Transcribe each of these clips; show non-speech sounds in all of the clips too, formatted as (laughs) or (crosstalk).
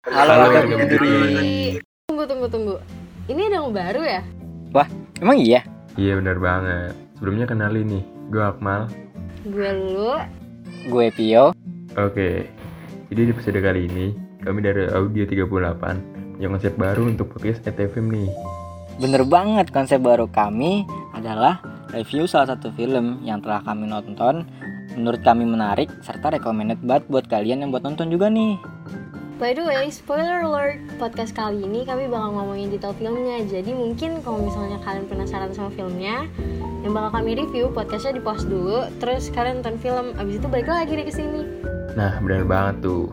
Halo, Halo, warga Biduri. Tunggu, tunggu, tunggu. Ini ada yang baru ya? Emang iya? Iya benar banget. Sebelumnya kenalin nih, gue Akmal. Gue lu. Gue Pio. Oke, jadi di episode kali ini kami dari Audio 38 yang konsep baru untuk podcast ETFM nih. Bener banget konsep baru kami adalah review salah satu film yang telah kami nonton menurut kami menarik serta recommended banget buat kalian yang buat nonton juga nih. By the way, spoiler alert, podcast kali ini kami bakal ngomongin detail filmnya. Jadi mungkin kalau misalnya kalian penasaran sama filmnya, yang bakal kami review, podcastnya di pause dulu, terus kalian nonton film, abis itu balik lagi deh ke sini. Nah, benar banget tuh.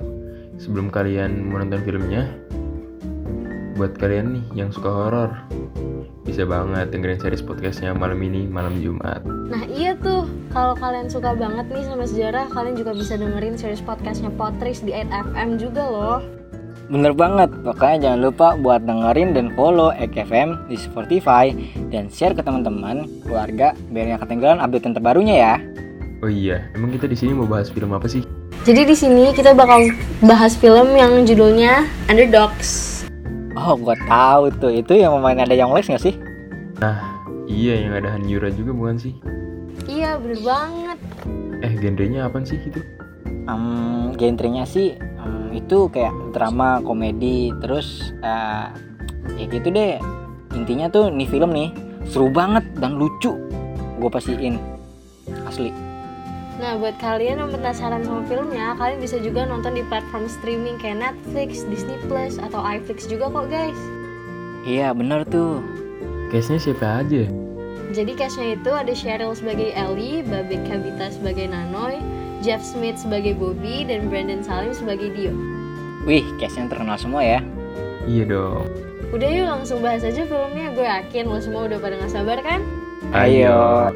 Sebelum kalian menonton filmnya, buat kalian nih yang suka horor, bisa banget dengerin series podcastnya malam ini, malam Jumat. Nah iya tuh, kalau kalian suka banget nih sama sejarah, kalian juga bisa dengerin series podcastnya Potris di 8FM juga loh. Bener banget, pokoknya jangan lupa buat dengerin dan follow EKFM di Spotify dan share ke teman-teman, keluarga, biar nggak ketinggalan update yang terbarunya ya. Oh iya, emang kita di sini mau bahas film apa sih? Jadi di sini kita bakal bahas film yang judulnya Underdogs. Oh, gua tahu tuh. Itu yang pemain ada yang les nggak sih? Iya, yang ada Hanyura juga bukan sih? Iya bener banget. Eh, genrenya apa sih itu? Um, genrenya sih em, itu kayak drama, komedi, terus eh, ya gitu deh. Intinya tuh nih film nih seru banget dan lucu. Gue pastiin asli. Nah buat kalian yang penasaran sama filmnya, kalian bisa juga nonton di platform streaming kayak Netflix, Disney Plus, atau iFlix juga kok guys. Iya bener tuh. Case-nya siapa aja? Jadi castnya itu ada Cheryl sebagai Ellie, Babek Kabita sebagai Nanoy, Jeff Smith sebagai Bobby, dan Brandon Salim sebagai Dio. Wih, cast-nya terkenal semua ya. Iya dong. Udah yuk langsung bahas aja filmnya, gue yakin lo semua udah pada gak sabar kan? Ayo.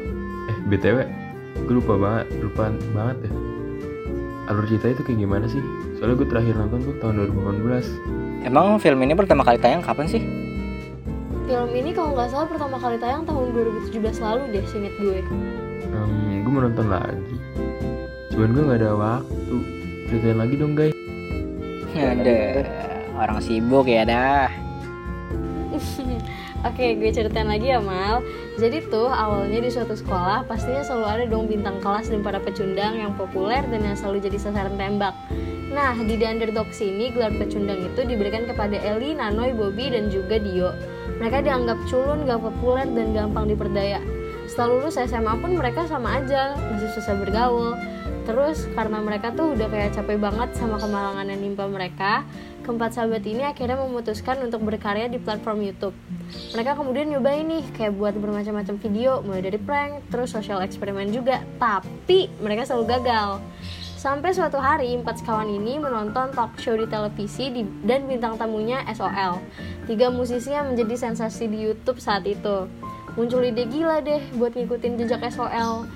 Eh, BTW, gue lupa banget, lupa banget ya. Alur cerita itu kayak gimana sih? Soalnya gue terakhir nonton tuh tahun 2018. Emang film ini pertama kali tayang kapan sih? Film ini kalau nggak salah pertama kali tayang tahun 2017 lalu deh, singkat gue. Hmm, gue mau nonton lagi. Cuman gue gak ada waktu. Ceritain lagi dong guys. (laughs) Ada orang sibuk ya dah. (laughs) Oke, gue ceritain lagi ya Mal. Jadi tuh awalnya di suatu sekolah pastinya selalu ada dong bintang kelas dan para pecundang yang populer dan yang selalu jadi sasaran tembak. Nah, di The Underdogs ini gelar pecundang itu diberikan kepada Ellie, Nanoy, Bobby, dan juga Dio. Mereka dianggap culun, gak populer, dan gampang diperdaya. Setelah lulus SMA pun mereka sama aja, masih susah bergaul. Terus karena mereka tuh udah kayak capek banget sama kemalangan yang nimpa mereka, keempat sahabat ini akhirnya memutuskan untuk berkarya di platform YouTube. Mereka kemudian nyobain nih kayak buat bermacam-macam video, mulai dari prank, terus social eksperimen juga. Tapi mereka selalu gagal. Sampai suatu hari empat sekawan ini menonton talk show di televisi di- dan bintang tamunya SOL. Tiga musisi yang menjadi sensasi di YouTube saat itu. Muncul ide gila deh buat ngikutin jejak SOL.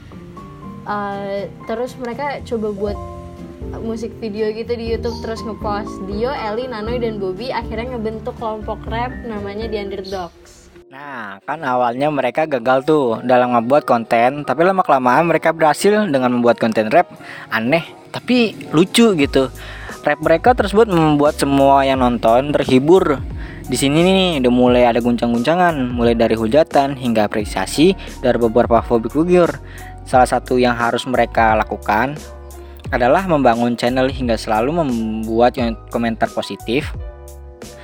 Uh, terus mereka coba buat musik video gitu di YouTube terus ngepost Dio, Ellie, Nanoy dan Bobby akhirnya ngebentuk kelompok rap namanya The Underdogs. Nah, kan awalnya mereka gagal tuh dalam ngebuat konten, tapi lama kelamaan mereka berhasil dengan membuat konten rap aneh tapi lucu gitu. Rap mereka tersebut membuat semua yang nonton terhibur. Di sini nih udah mulai ada guncang-guncangan, mulai dari hujatan hingga apresiasi dari beberapa public figure. Salah satu yang harus mereka lakukan adalah membangun channel hingga selalu membuat komentar positif.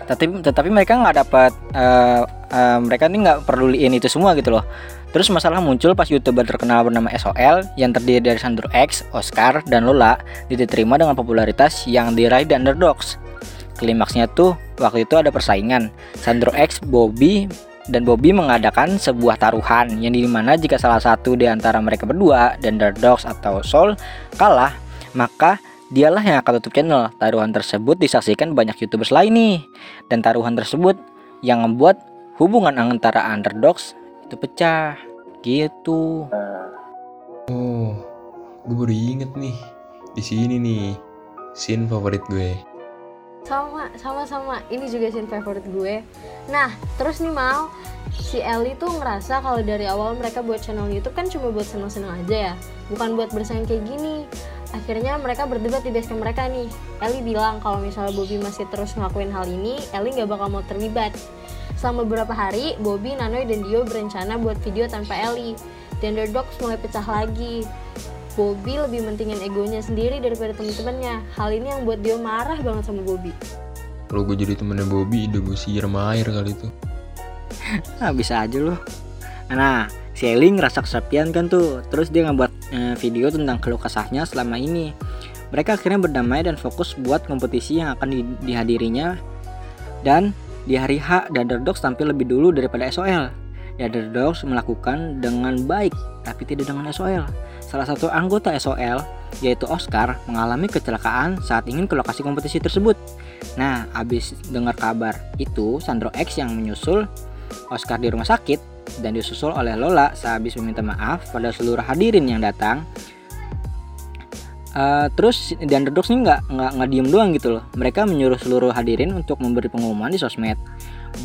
Tetapi tetapi mereka nggak dapat eh, eh, mereka ini nggak peduliin itu semua gitu loh. Terus masalah muncul pas youtuber terkenal bernama SOL yang terdiri dari Sandro X, Oscar, dan Lola diterima dengan popularitas yang diraih di Underdogs. Klimaksnya tuh waktu itu ada persaingan. Sandro X, Bobby dan Bobby mengadakan sebuah taruhan yang di mana jika salah satu di antara mereka berdua Underdogs atau Soul kalah maka dialah yang akan tutup channel. Taruhan tersebut disaksikan banyak youtubers lain nih. Dan taruhan tersebut yang membuat hubungan antara underdogs itu pecah. Gitu. Oh, gue baru inget nih. Di sini nih, scene favorit gue. Sama, sama, sama. Ini juga scene favorit gue. Nah, terus nih Mal, si Ellie tuh ngerasa kalau dari awal mereka buat channel YouTube kan cuma buat seneng-seneng aja ya, bukan buat bersaing kayak gini. Akhirnya mereka berdebat di basecamp mereka nih. Ellie bilang kalau misalnya Bobby masih terus ngelakuin hal ini, Ellie nggak bakal mau terlibat. Selama beberapa hari, Bobby, Nanoy, dan Dio berencana buat video tanpa Ellie. The Underdogs mulai pecah lagi. Bobby lebih mentingin egonya sendiri daripada temen-temennya. Hal ini yang buat Dio marah banget sama Bobby. Kalau gue jadi temennya Bobby, udah gue siram air kali itu. Nah, (laughs) bisa aja loh. Nah, si Ellie ngerasa kesepian kan tuh. Terus dia ngebuat eh, video tentang keluh kesahnya selama ini. Mereka akhirnya berdamai dan fokus buat kompetisi yang akan di- dihadirinya. Dan di hari H, Underdogs tampil lebih dulu daripada SOL. Underdogs melakukan dengan baik, tapi tidak dengan SOL. Salah satu anggota SOL, yaitu Oscar, mengalami kecelakaan saat ingin ke lokasi kompetisi tersebut. Nah, abis dengar kabar itu, Sandro X yang menyusul Oscar di rumah sakit dan disusul oleh Lola sehabis meminta maaf pada seluruh hadirin yang datang. Eh, terus The Underdogs ini nggak nggak nggak diem doang gitu loh. Mereka menyuruh seluruh hadirin untuk memberi pengumuman di sosmed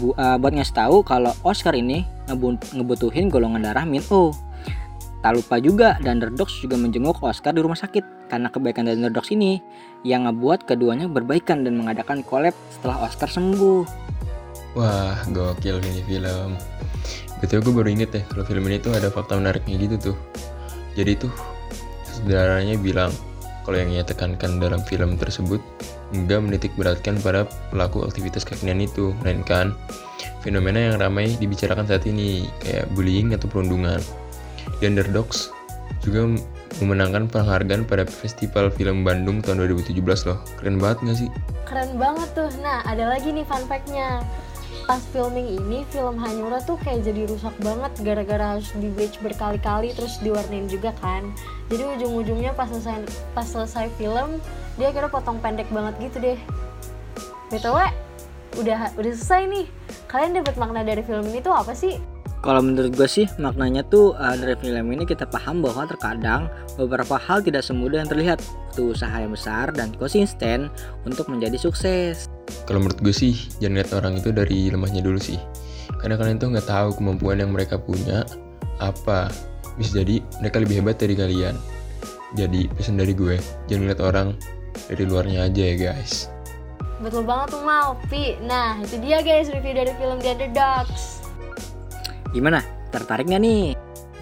Bu- eh, buat ngasih tahu kalau Oscar ini ngebu- ngebutuhin golongan darah min O. Tak lupa juga The Underdogs juga menjenguk Oscar di rumah sakit karena kebaikan The Underdogs ini yang ngebuat keduanya berbaikan dan mengadakan collab setelah Oscar sembuh. Wah, gokil ini film. Betul gue baru inget ya, kalau film ini tuh ada fakta menariknya gitu tuh. Jadi tuh, saudaranya bilang kalau yang ia tekankan dalam film tersebut enggak menitik beratkan para pelaku aktivitas kekinian itu, melainkan fenomena yang ramai dibicarakan saat ini, kayak bullying atau perundungan. The Underdogs juga memenangkan penghargaan pada Festival Film Bandung tahun 2017 loh. Keren banget gak sih? Keren banget tuh. Nah, ada lagi nih fun fact-nya. Pas filming ini, film Hanyura tuh kayak jadi rusak banget gara-gara harus di bleach berkali-kali terus diwarnain juga kan. Jadi ujung-ujungnya pas selesai pas selesai film, dia kira potong pendek banget gitu deh. BTW, udah udah selesai nih. Kalian dapat makna dari film ini tuh apa sih? Kalau menurut gue sih maknanya tuh uh, dari film ini kita paham bahwa terkadang beberapa hal tidak semudah yang terlihat. Butuh usaha yang besar dan konsisten untuk menjadi sukses. Kalau menurut gue sih, jangan lihat orang itu dari lemahnya dulu sih. Karena kalian tuh nggak tahu kemampuan yang mereka punya apa. Bisa jadi mereka lebih hebat dari kalian. Jadi pesan dari gue, jangan lihat orang dari luarnya aja ya guys. Betul banget tuh Mal, Pi. Nah, itu dia guys review dari film The Underdogs. Gimana? Tertarik nggak nih?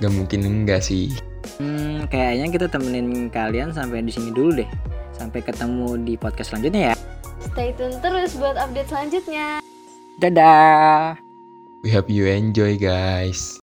Gak mungkin enggak sih. Hmm, kayaknya kita temenin kalian sampai di sini dulu deh. Sampai ketemu di podcast selanjutnya ya. Stay tune terus buat update selanjutnya. Dadah. We hope you enjoy guys.